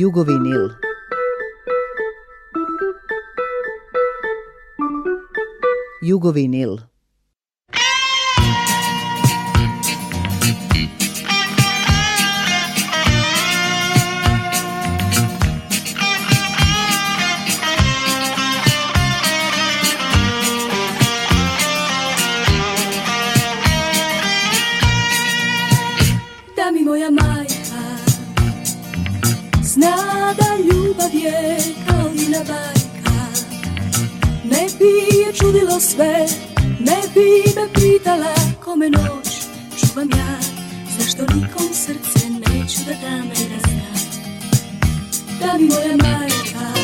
Jugovinil. Jugovinil. je Kalina bajka Ne bi je čudilo sve Ne bi me pitala kome noć Čuvam ja Zašto nikom srce neću da dam i Da mi moja majka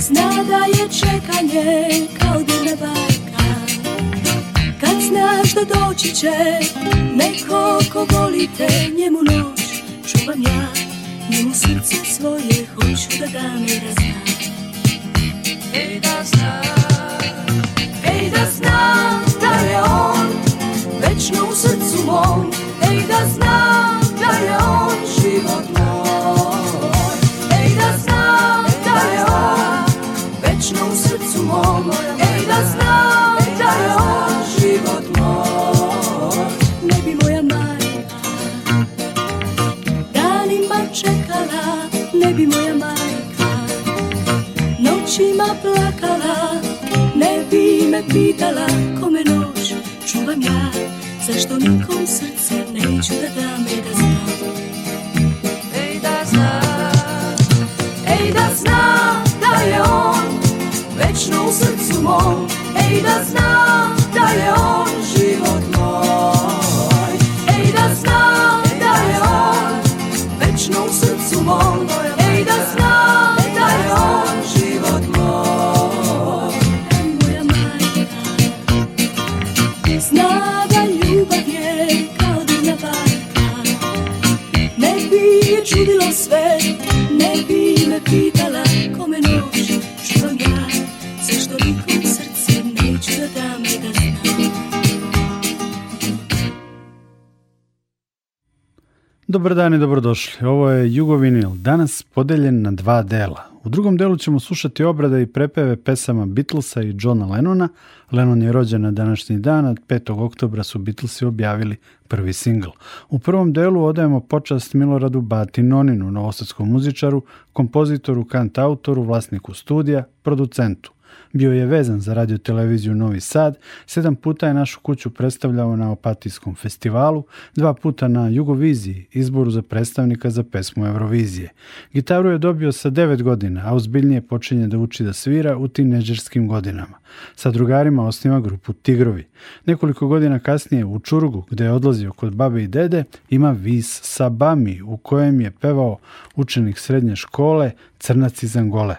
Zna da je čekanje kao divna bajka Kad znaš da doći će Neko ko volite njemu noć Čuvam ja Mimo srce svoje hoću da dam i da znam E da znam dan i dobrodošli. Ovo je Jugovinil, danas podeljen na dva dela. U drugom delu ćemo slušati obrade i prepeve pesama Beatlesa i Johna Lennona. Lennon je rođen na današnji dan, a 5. oktobra su Beatlesi objavili prvi singl. U prvom delu odajemo počast Miloradu Bati Noninu, novosadskom muzičaru, kompozitoru, kant-autoru, vlasniku studija, producentu bio je vezan za radio televiziju Novi Sad, sedam puta je našu kuću predstavljao na Opatijskom festivalu, dva puta na Jugoviziji, izboru za predstavnika za pesmu Eurovizije. Gitaru je dobio sa devet godina, a ozbiljnije počinje da uči da svira u tineđerskim godinama. Sa drugarima osniva grupu Tigrovi. Nekoliko godina kasnije u Čurgu, gde je odlazio kod babe i dede, ima vis sa Bami, u kojem je pevao učenik srednje škole Crnac iz Angole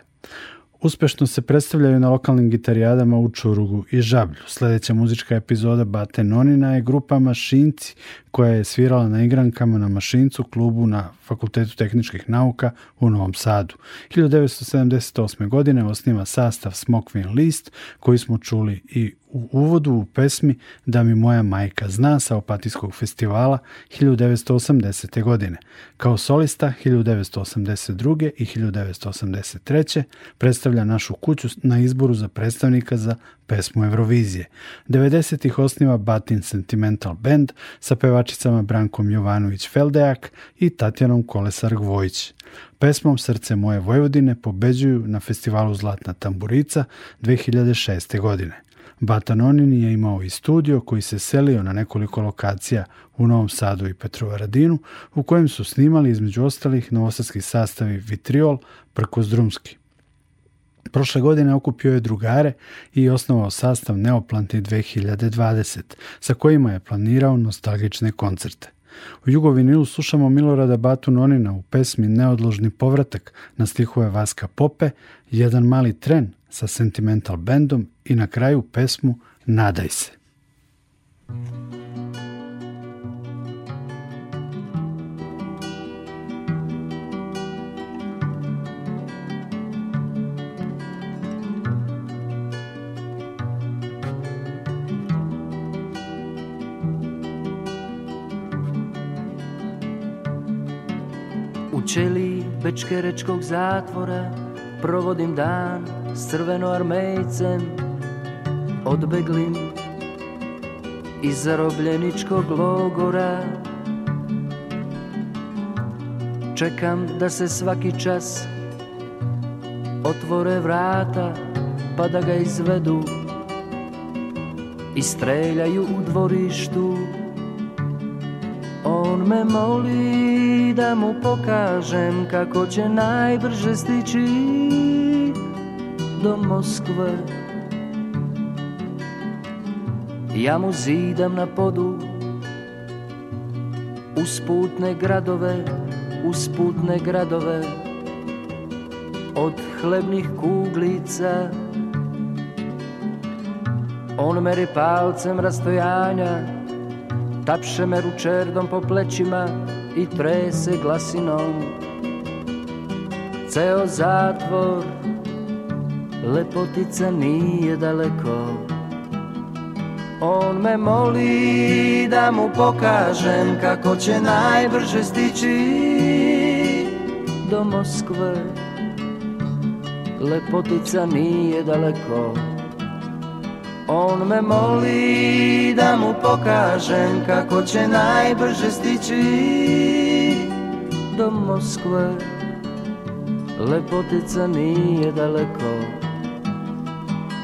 uspešno se predstavljaju na lokalnim gitarijadama u Čurugu i Žablju. Sledeća muzička epizoda Bate Nonina je grupa Mašinci koja je svirala na igrankama na Mašincu klubu na Fakultetu tehničkih nauka u Novom Sadu. 1978. godine osniva sastav Smokvin List koji smo čuli i u uvodu u pesmi Da mi moja majka zna sa Opatijskog festivala 1980. godine. Kao solista 1982. i 1983. predstavlja našu kuću na izboru za predstavnika za pesmu Eurovizije. 90-ih osniva Batin Sentimental Band sa pevačicama Brankom Jovanović-Feldejak i Tatjanom Kolesar-Gvojić. Pesmom Srce moje Vojvodine pobeđuju na festivalu Zlatna tamburica 2006. godine. Batanonin je imao i studio koji se selio na nekoliko lokacija u Novom Sadu i Petrovaradinu u kojem su snimali između ostalih novosadski sastavi Vitriol, Prkos Drumski. Prošle godine okupio je drugare i osnovao sastav Neoplanti 2020, sa kojima je planirao nostalgične koncerte. U Jugovinilu slušamo Milorada Batu Nonina u pesmi Neodložni povratak na stihove Vaska Pope, Jedan mali tren sa Sentimental Bandom i na kraju pesmu Nadaj se. čeli Bečkerečkog zatvora Provodim dan s armejcem, Odbeglim iz zarobljeničkog logora Čekam da se svaki čas Otvore vrata pa da ga izvedu I streljaju u dvorištu me moli da mu pokažem kako će najbrže stići do Moskve. Ja mu zidam na podu usputne gradove, usputne gradove od hlebnih kuglica. On meri palcem rastojanja Tapše me ručerdom po plećima i trese glasinom Ceo zatvor Lepotica nije daleko On me moli da mu pokažem Kako će najbrže stići do Moskve Lepotica nije daleko on me moli da mu pokažem kako će najbrže stići do Moskve. Lepotica nije daleko,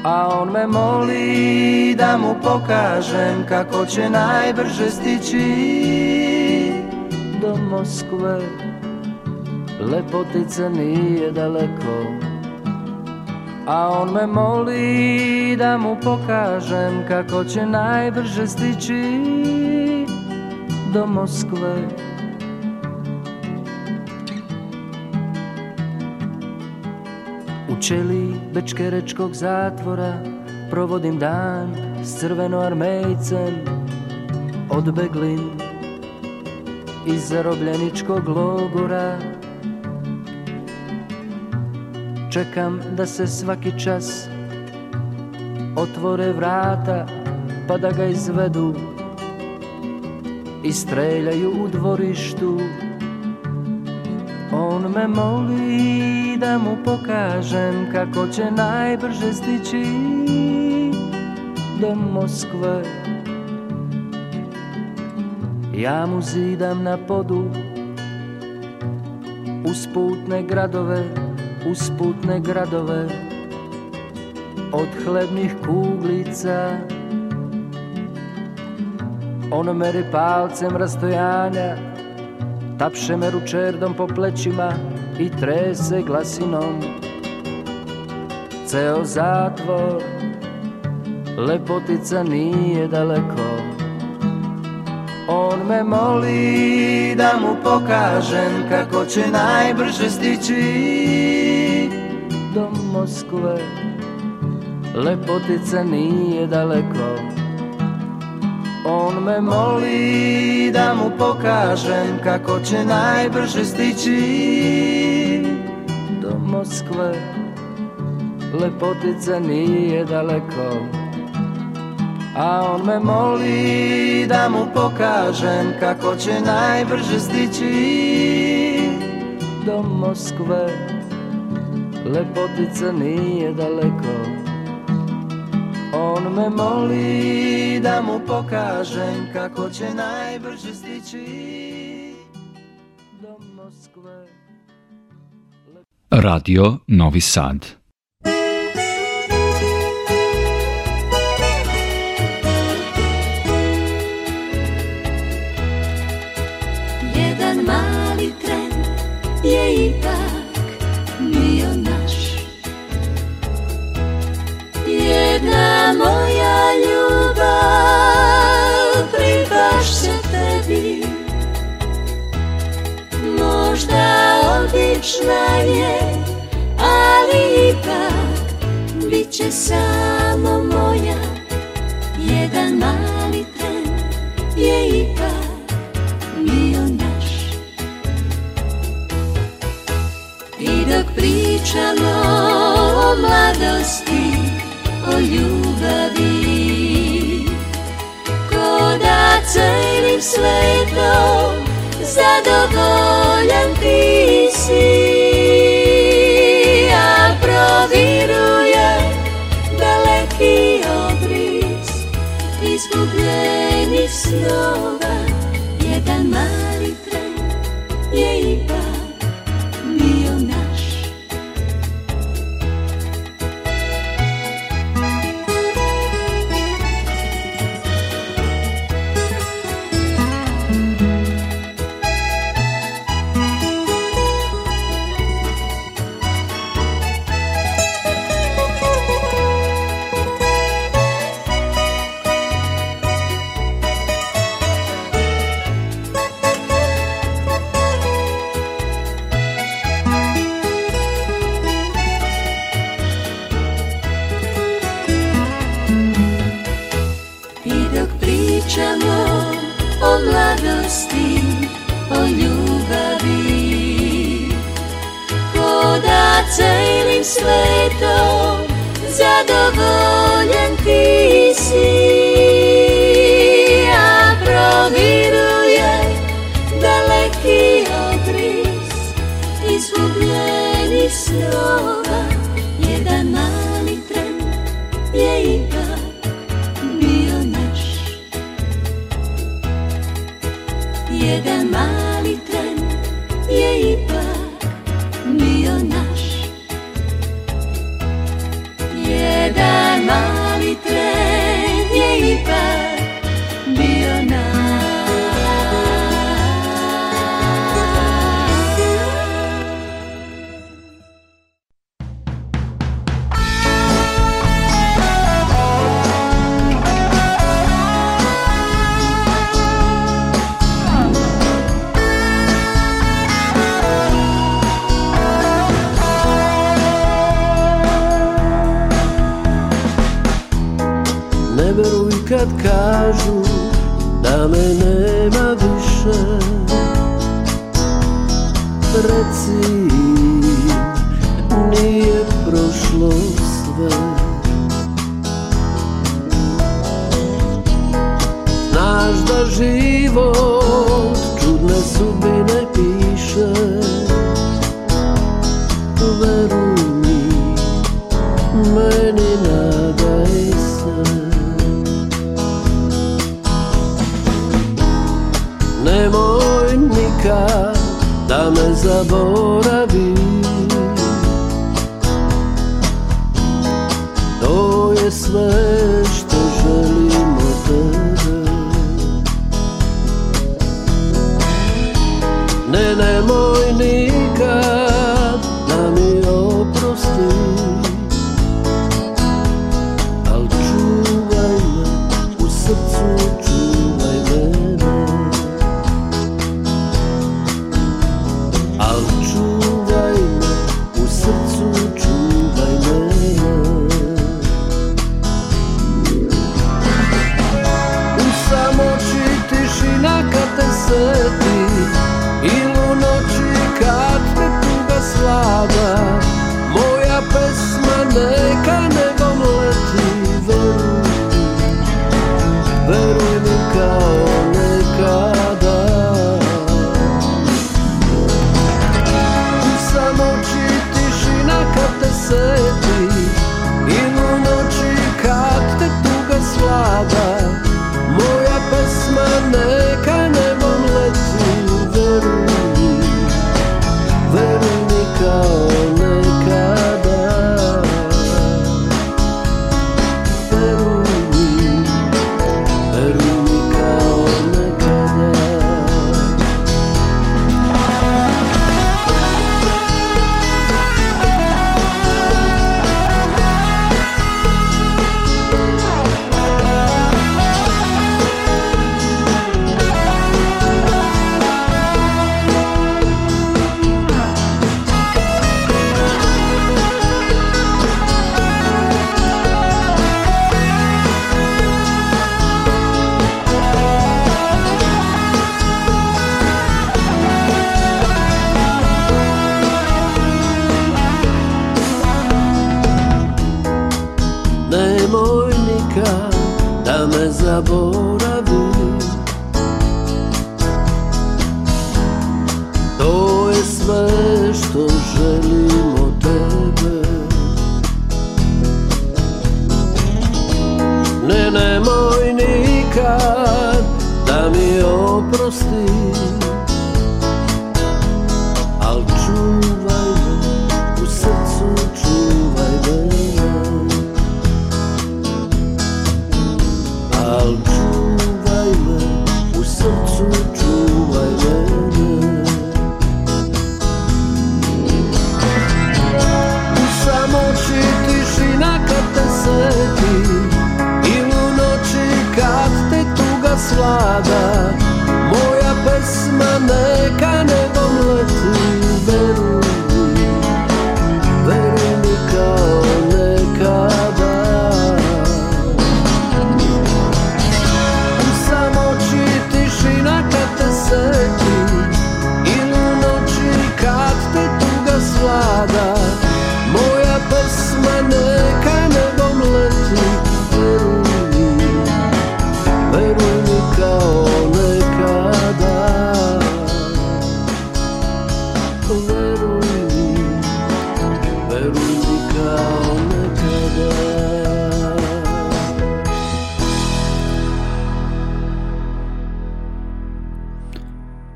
a on me moli da mu pokažem kako će najbrže stići do Moskve. Lepotica nije daleko, a on me moli da mu pokažem kako će najbrže stići do Moskve U čeli Bečkerečkog zatvora provodim dan s armejcem odbeglim iz zarobljeničkog logora Čekam da se svaki čas otvore vrata pa da ga izvedu i streljaju u dvorištu. On me moli da mu pokažem kako će najbrže stići do Moskve. Ja mu zidam na podu usputne gradove usputne gradove od hlebnih kuglica On meri palcem rastojanja Tapše me ručerdom po plećima i trese glasinom Ceo zatvor Lepotica nije daleko On me moli da mu pokažem kako će najbrže stići Moskve, lepoty cený je daleko. On me moli da mu pokažem kako će najbrže stići do Moskve. Lepotice nije daleko A on me moli da mu pokažem Kako će najbrže stići do Moskve lepotica nije daleko On me moli da mu pokažem kako će najbrže stići do Moskve Radio Novi Sad Jedan mali tren je ipak jedna moja ljubav se tebi Možda obična je, ali ipak bit samo moja Jedan mali tren je ipak bio naš I dok pričamo o mladosti ljubavi Ko da celim svetom zadovoljan ti si A proviruje daleki obris izgubljenih snova Jedan mali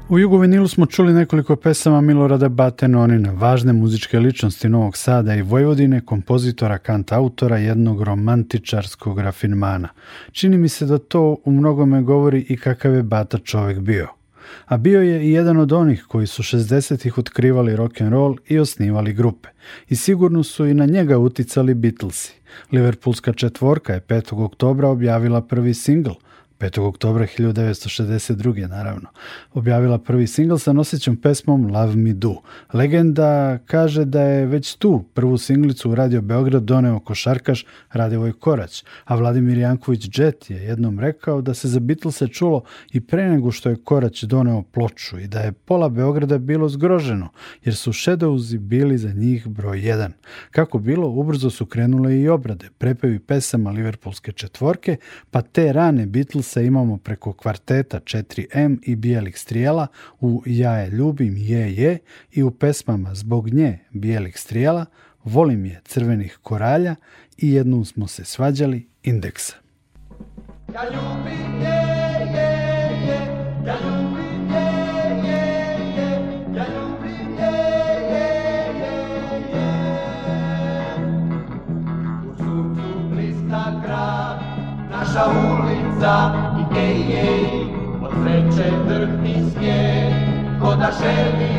U Jugu smo čuli nekoliko pesama Milorada Batenonina, važne muzičke ličnosti Novog Sada i Vojvodine, kompozitora, kanta autora, jednog romantičarskog rafinmana. Čini mi se da to u mnogome govori i kakav je Bata čovjek bio – a bio je i jedan od onih koji su 60-ih otkrivali rock and roll i osnivali grupe. I sigurno su i na njega uticali Beatlesi. Liverpoolska četvorka je 5. oktobra objavila prvi single – 5. oktobra 1962. naravno, objavila prvi singl sa nosećom pesmom Love Me Do. Legenda kaže da je već tu prvu singlicu u Radio Beograd doneo košarkaš Radevoj Korać, a Vladimir Janković Jet je jednom rekao da se za Beatlese čulo i pre nego što je Korać doneo ploču i da je pola Beograda bilo zgroženo, jer su Shadowsi bili za njih broj jedan. Kako bilo, ubrzo su krenule i obrade, prepevi pesama Liverpoolske četvorke, pa te rane Beatles se imamo preko kvarteta 4M i Bijelih strijela u Ja je ljubim, je je i u pesmama Zbog nje Bijelih strijela, Volim je Crvenih koralja i jednom smo se svađali Indeksa. Ja ljubim je, je, ja ljubim naša ulica. I ej, od sreće drpi smije, ko da želi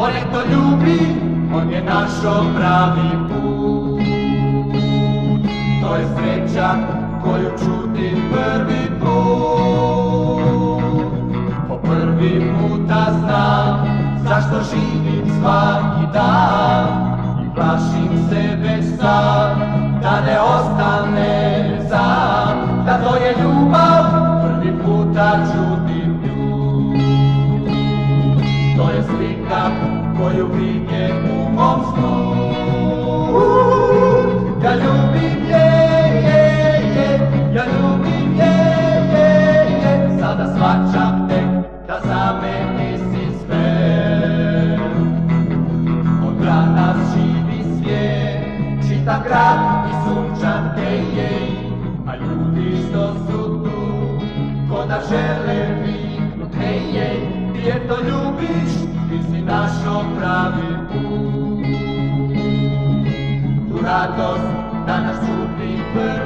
on je to ljubi, on je našo pravi put. To je sreća koju čutim prvi put, po prvi puta znam zašto živim svaki dan, i plašim sebe sam, da ne ostane je ljubav, prvi puta čutim nju. To je slika koju vidje u mom snu. žele mi Hej, hej, ti je to ljubiš, ti si našo pravi put Tu radost danas čuti prvi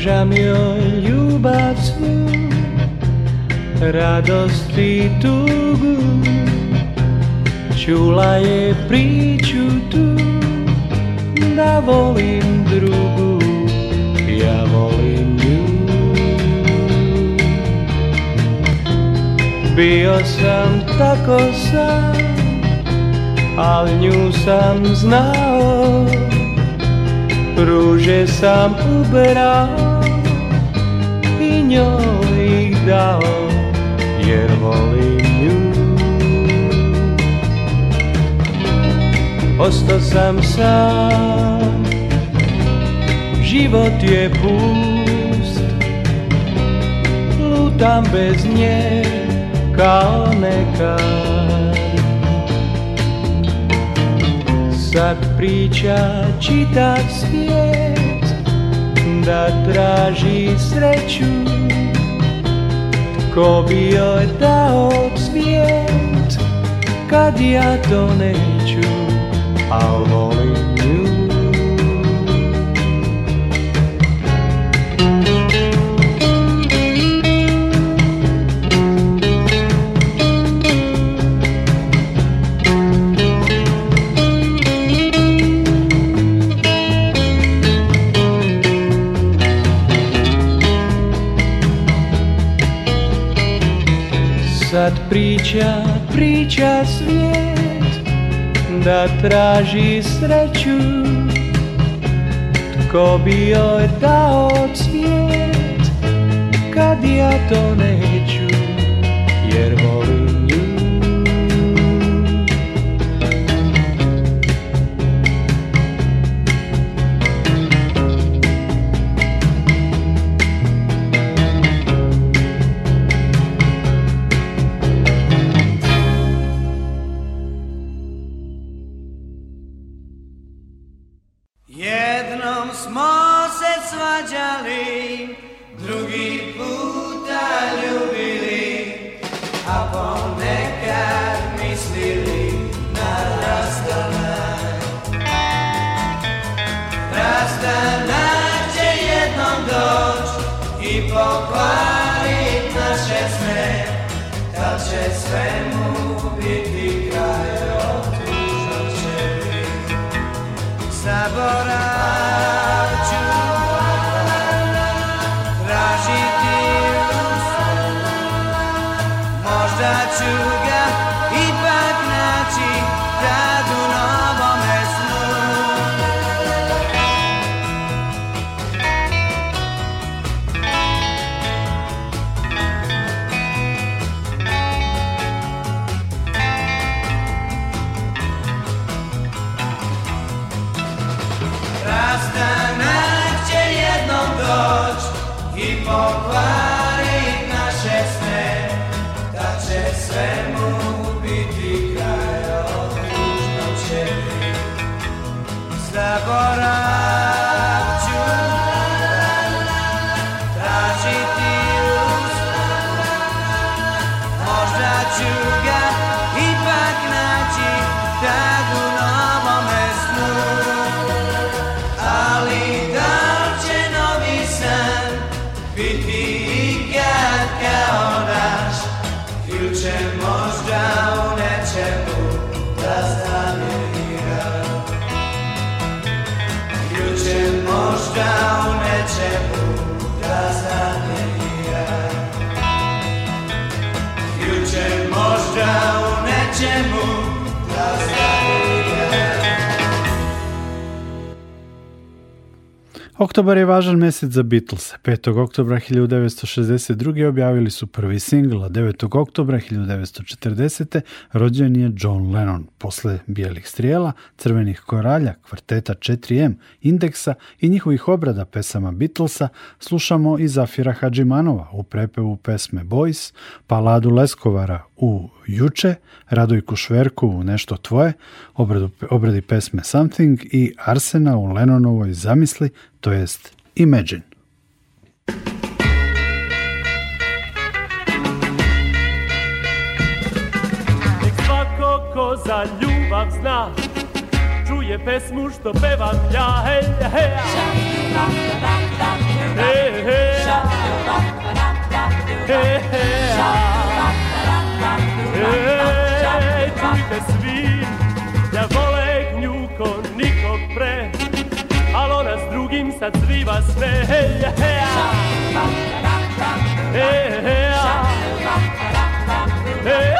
Brzemion jubacu Radost i tugu Čula je priču tu Da volim drugu Ja volim nju Bio sam tako sam Al nju sam znao Ruže sam ubrao nju ih jer volím ju. Osto sam sam, život je pust Lutam bez nie kao nekad Sad priča čita svijet da traži sreću Ko bi joj dao cvijet Kad ja to neću A priča, priča svijet Da traži sreću Tko bi joj dao cvijet Kad ja to neću Jer volim sabora. Oktobar je važan mjesec za Beatles. 5. oktobra 1962. objavili su prvi singl, a 9. oktobra 1940. rođen je John Lennon. Posle Bijelih strijela, Crvenih koralja, kvarteta 4M, Indeksa i njihovih obrada pesama Beatlesa slušamo i Zafira Hadžimanova u prepevu pesme Boys, Paladu Leskovara u Juče, Radojku Šverku u Nešto tvoje, obradi pesme Something i Arsena u Lennonovoj zamisli to jest Imagine. za ljubav zna Čuje pesmu što pevam ja Hej, hej, hej, Čujte svi, ja vole nju ko nikog pre Dobra z drugim zacrywa swe hej, heja. Hej,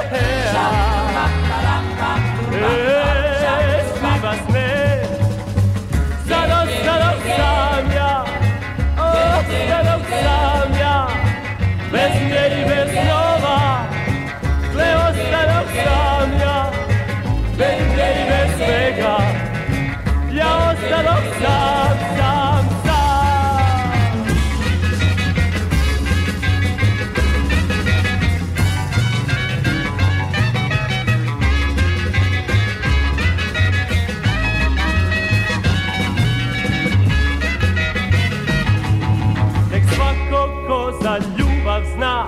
zna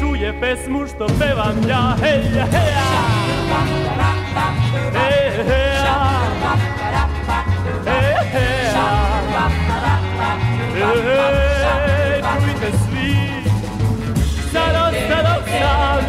Čuje pesmu što pevam ja Hej, heja Hej, heja Hej, hej, Hej, čujte svi Staro, staro, staro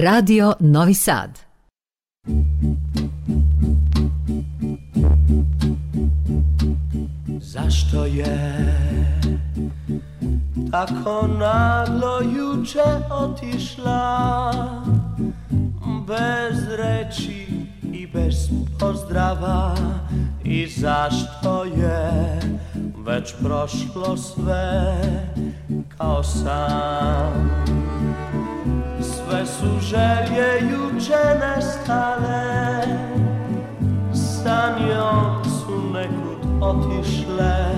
Radio Novi Sad. Zašto je tako naglo juče otišla bez reći i bez pozdrava i zašto je već prošlo sve kao sam sve su želje juče nestale Sa njom su nekud otišle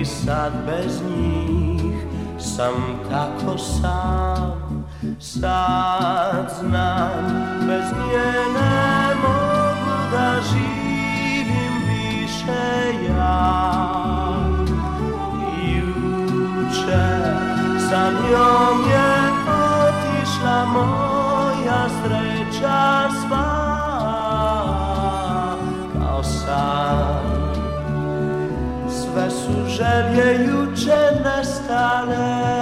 I sad bez njih sam tako sam Sad znam bez nje ne mogu da živim više ja Juče sam njom je moja sreća sva kao san sve su želje juče nestale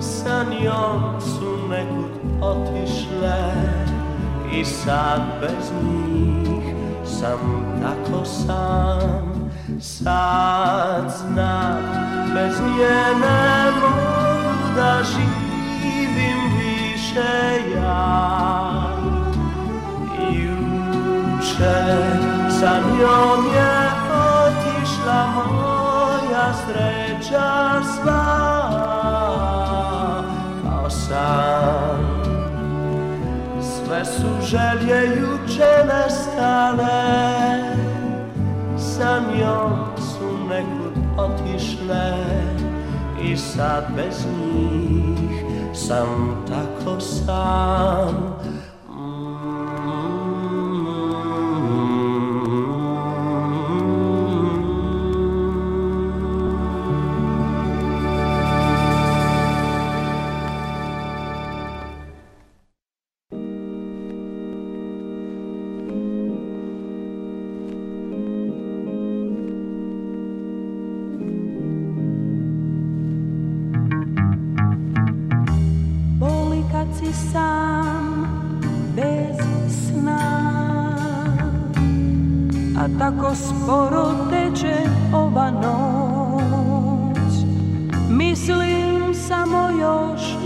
sa njom su nekud otišle i sad bez njih sam tako sam sad znam bez nje ne mogu da živim jaj Jucze je otišla, moja sreća sva, kao sam želje sużelie nestale, na stale su nekud otišle, i sad bez nich sam tak of some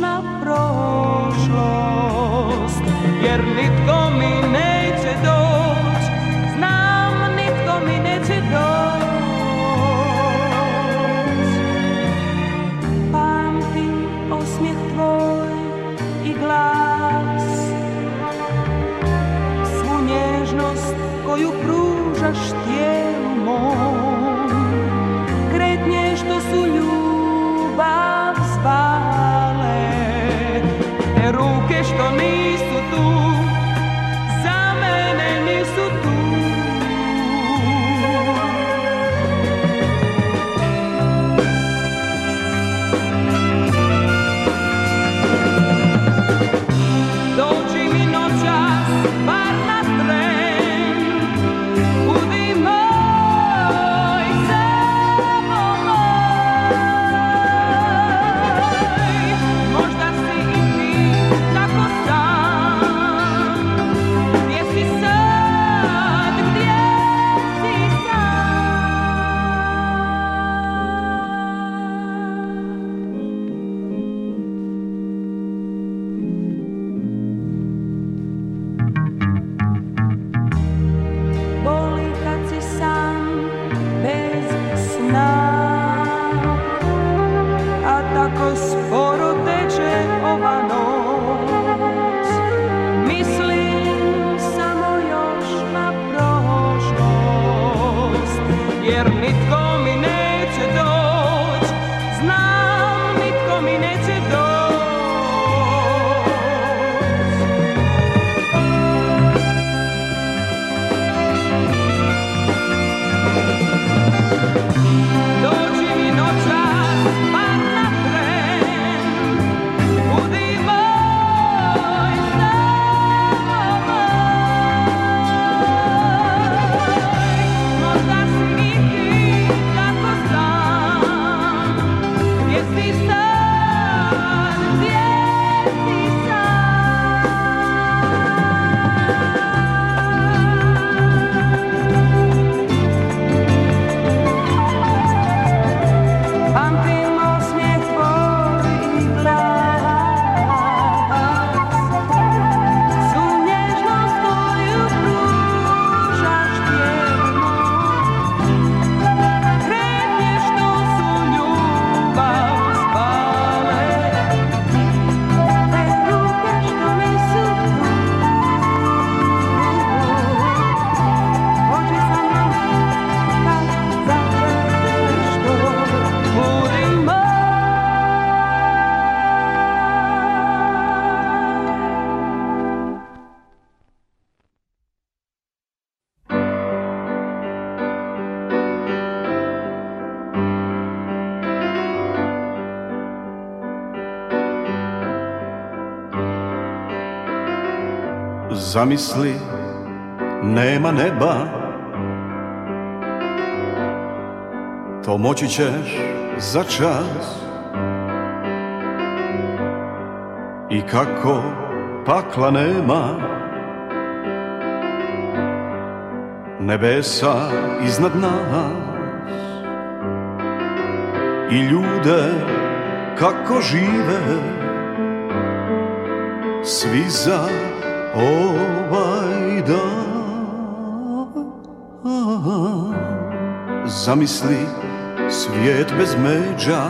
na prošlost Jer nitko mi neće doći zamisli nema neba To moći ćeš za čas I kako pakla nema Nebesa iznad nas I ljude kako žive Svi za ovaj dan Zamisli svijet bez međa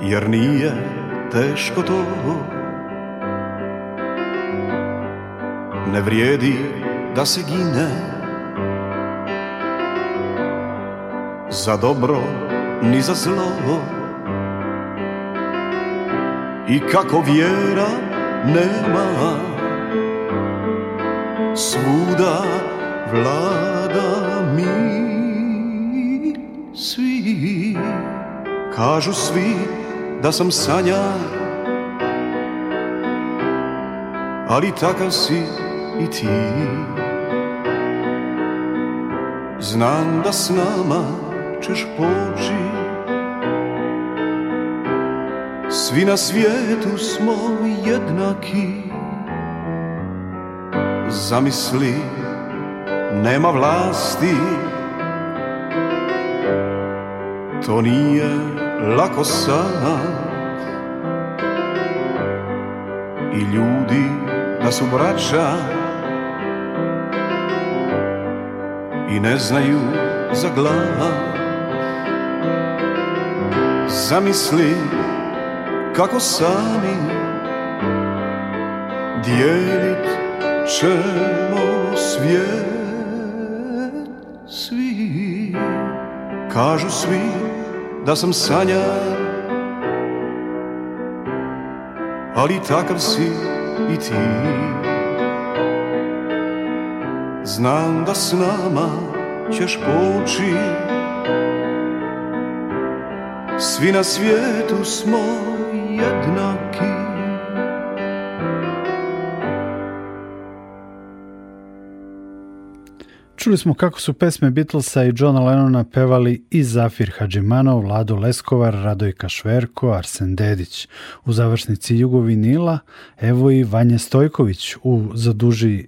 Jer nije teško to Ne vrijedi da se gine Za dobro ni za zlo I kako vjera nema Svuda vlada mi svi Kažu svi da sam sanja Ali takav si i ti Znam da s nama ćeš poći Svi na svijetu smo jednaki Zamisli, nema vlasti To nije lako sad I ljudi da su braća I ne znaju za glad Zamisli, kako sami dijelit ćemo svijet svi kažu svi da sam sanja ali takav si i ti znam da s nama ćeš poći svi na svijetu smo jednaki Čuli smo kako su pesme Beatlesa i Johna Lennona pevali i Zafir Hadžimanov, Lado Leskovar, Radojka Šverko, Arsen Dedić. U završnici Jugovinila evo i Vanje Stojković u Zaduži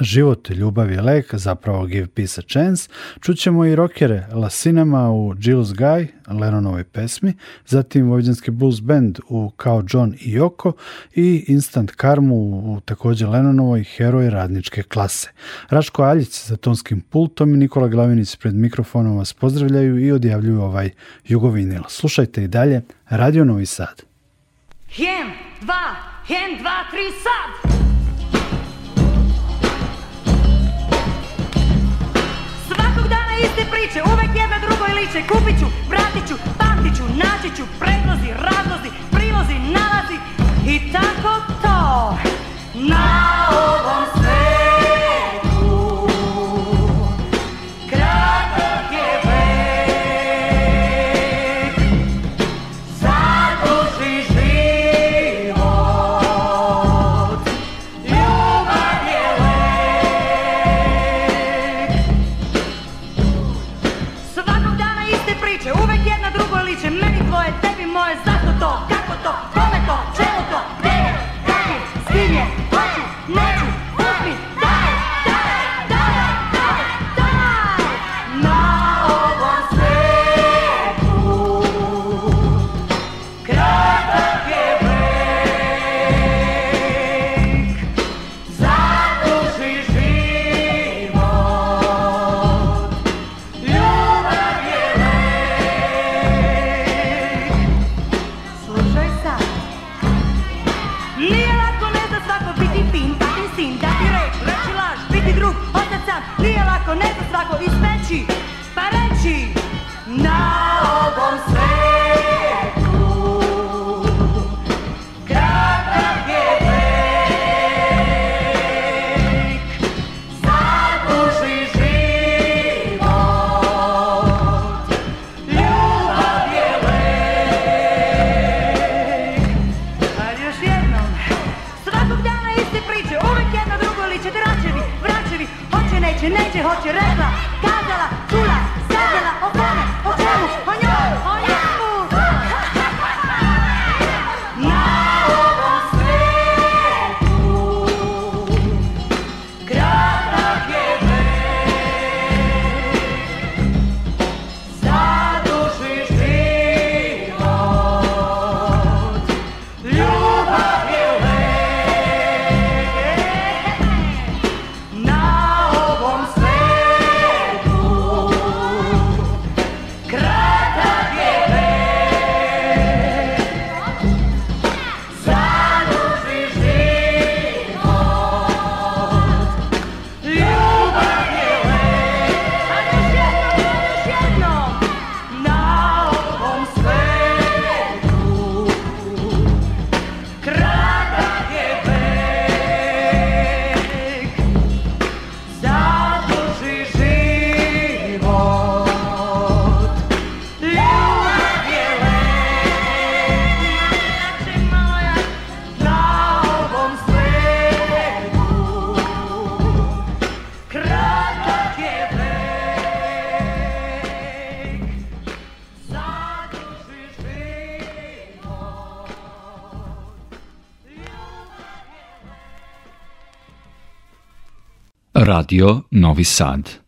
Život, ljubav i lek, zapravo Give Peace a Chance, čućemo i rockere La Cinema u Jill's Guy, Lennonovoj pesmi, zatim vojđanski Blues Band u Kao John i Joko i Instant Karmu u također Lennonovoj Heroj radničke klase. Raško Aljic za tonskim pultom i Nikola Glavinić pred mikrofonom vas pozdravljaju i odjavljuju ovaj jugovinil. Slušajte i dalje Radio Novi Sad. Jem, dva, jem, dva, tri, sad! iste priče, uvek jedna drugoj liče Kupit ću, vratit ću, pamtit ću, naći ću Predlozi, razlozi, prilozi, nalazi I tako to Na Inaczej choć regla, kazala, tula, skazala, o fame, o Radio Novi Sad.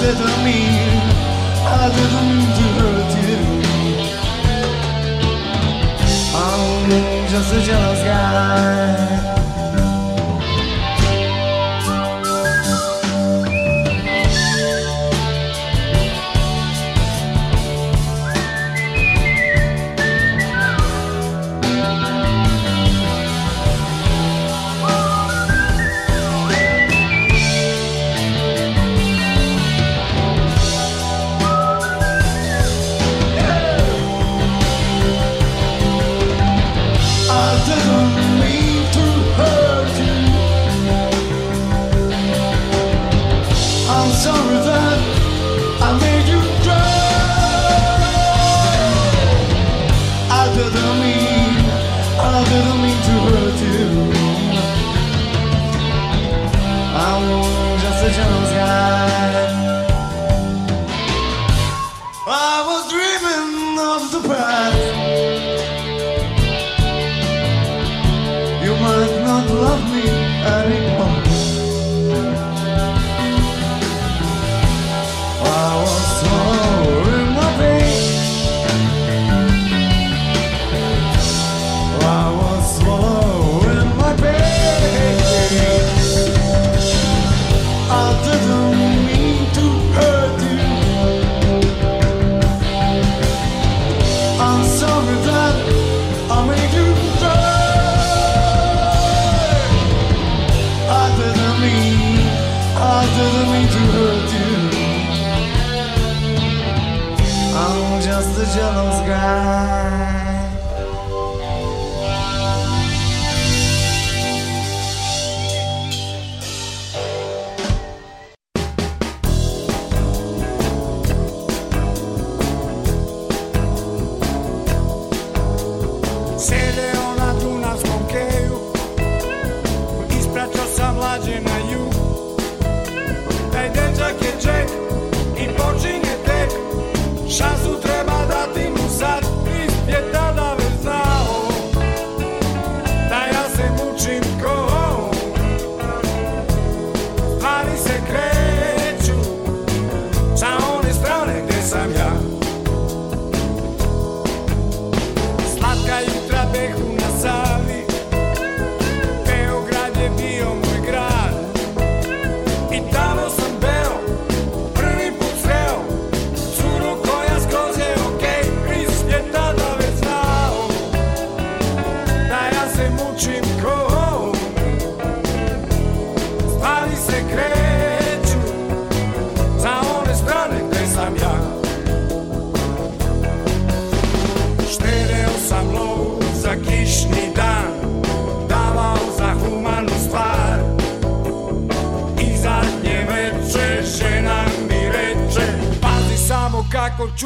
didn't mean, I didn't mean to hurt you. I'm just a jealous guy.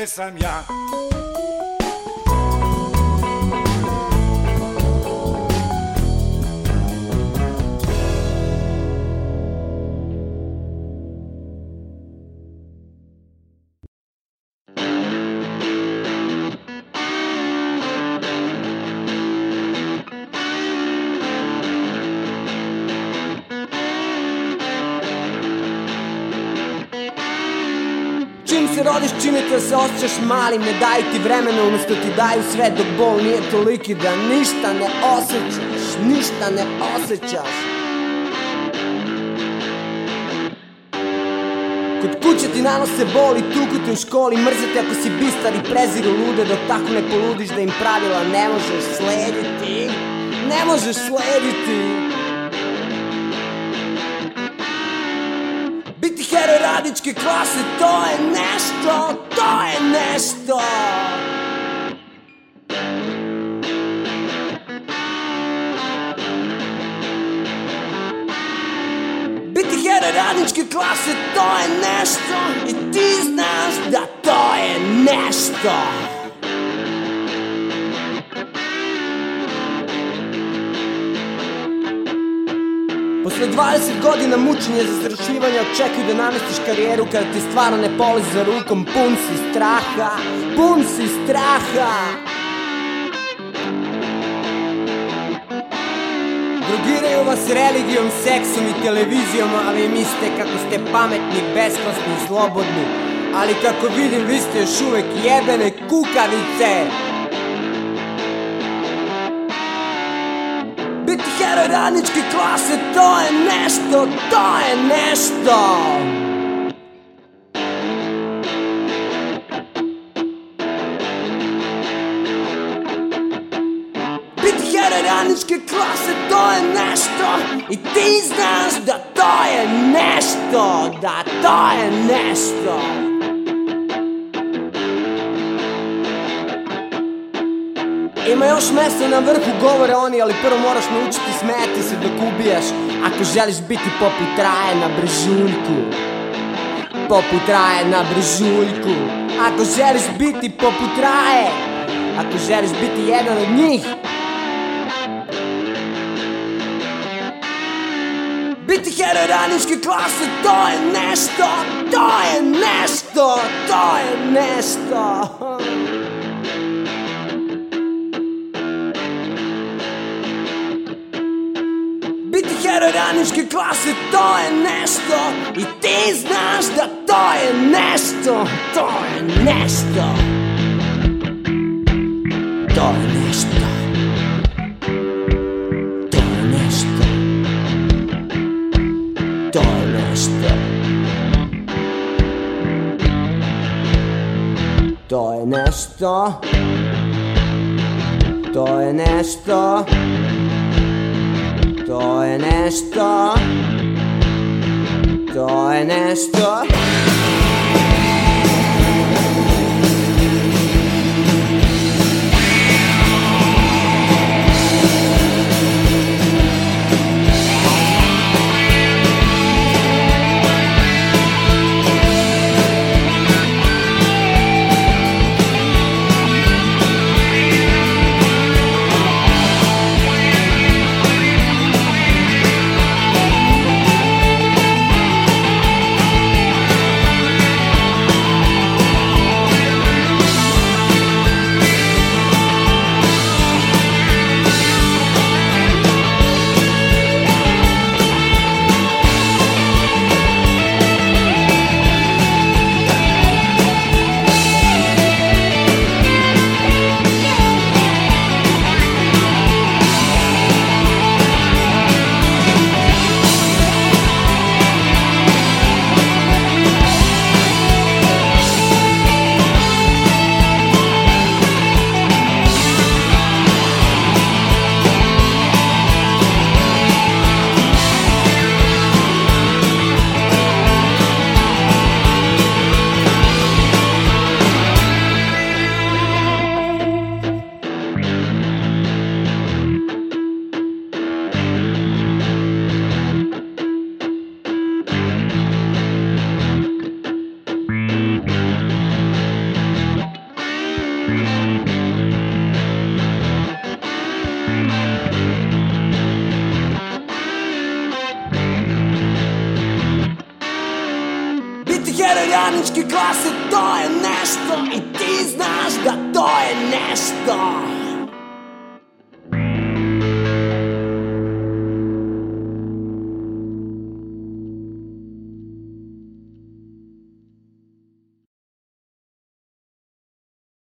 jestem ja. se osjećaš malim, ne daju ti vremena Umjesto ti daju sve dok bol nije toliki Da ništa ne osjećaš, ništa ne osjećaš Kod kuće ti nanose boli, tuku te u školi Mrzete ako si bistar i preziru lude da tako ne poludiš da im pravila ne možeš slediti Ne možeš slediti radničke klase, to je nešto, to je nešto. Biti heroj radničke klase, to je nešto i ti znaš da to je nešto. Posle 20 godina mučenja za srušivanja očekuj da namestiš karijeru kada ti stvarno ne poli za rukom Pun si straha, pun si straha Drugiraju vas religijom, seksom i televizijom Ali mislite kako ste pametni, besklasni i slobodni Ali kako vidim vi ste još uvek jebene kukavice biti heroj radničke klase To je nešto, to je nešto Biti heroj radničke klase To je nešto I ti znaš da to je nešto Da to je nešto Ima još mesta na vrhu govore oni Ali prvo moraš naučiti smeti se dok ubijaš Ako želiš biti poput raje na brežuljku Poput raje na brežuljku Ako želiš biti poput raje Ako želiš biti jedan od njih Biti hero radničke klase, to je nešto, to je nešto, to je nešto. heroj radničke klase To je nešto i ti znaš da to je nešto To je nešto To je nešto To je nešto To je nešto To je nešto To je nešto Toinesta. Toinesta. Toinesta.